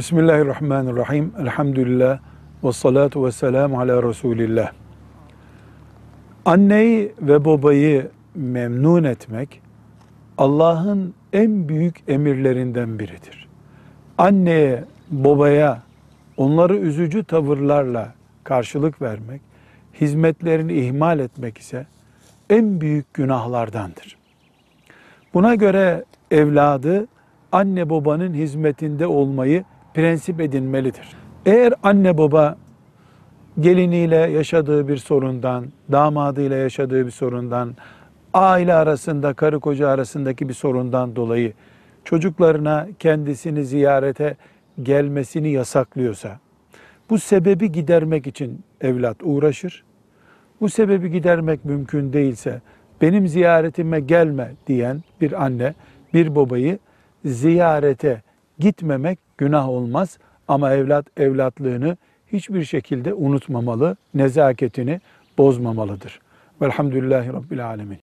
Bismillahirrahmanirrahim. Elhamdülillah. Ve salatu ve selamu ala Resulillah. Anneyi ve babayı memnun etmek Allah'ın en büyük emirlerinden biridir. Anneye, babaya onları üzücü tavırlarla karşılık vermek, hizmetlerini ihmal etmek ise en büyük günahlardandır. Buna göre evladı anne babanın hizmetinde olmayı prensip edinmelidir. Eğer anne baba geliniyle yaşadığı bir sorundan, damadıyla yaşadığı bir sorundan, aile arasında, karı koca arasındaki bir sorundan dolayı çocuklarına kendisini ziyarete gelmesini yasaklıyorsa, bu sebebi gidermek için evlat uğraşır. Bu sebebi gidermek mümkün değilse, benim ziyaretime gelme diyen bir anne, bir babayı ziyarete gitmemek günah olmaz ama evlat evlatlığını hiçbir şekilde unutmamalı, nezaketini bozmamalıdır. Velhamdülillahi Rabbil Alemin.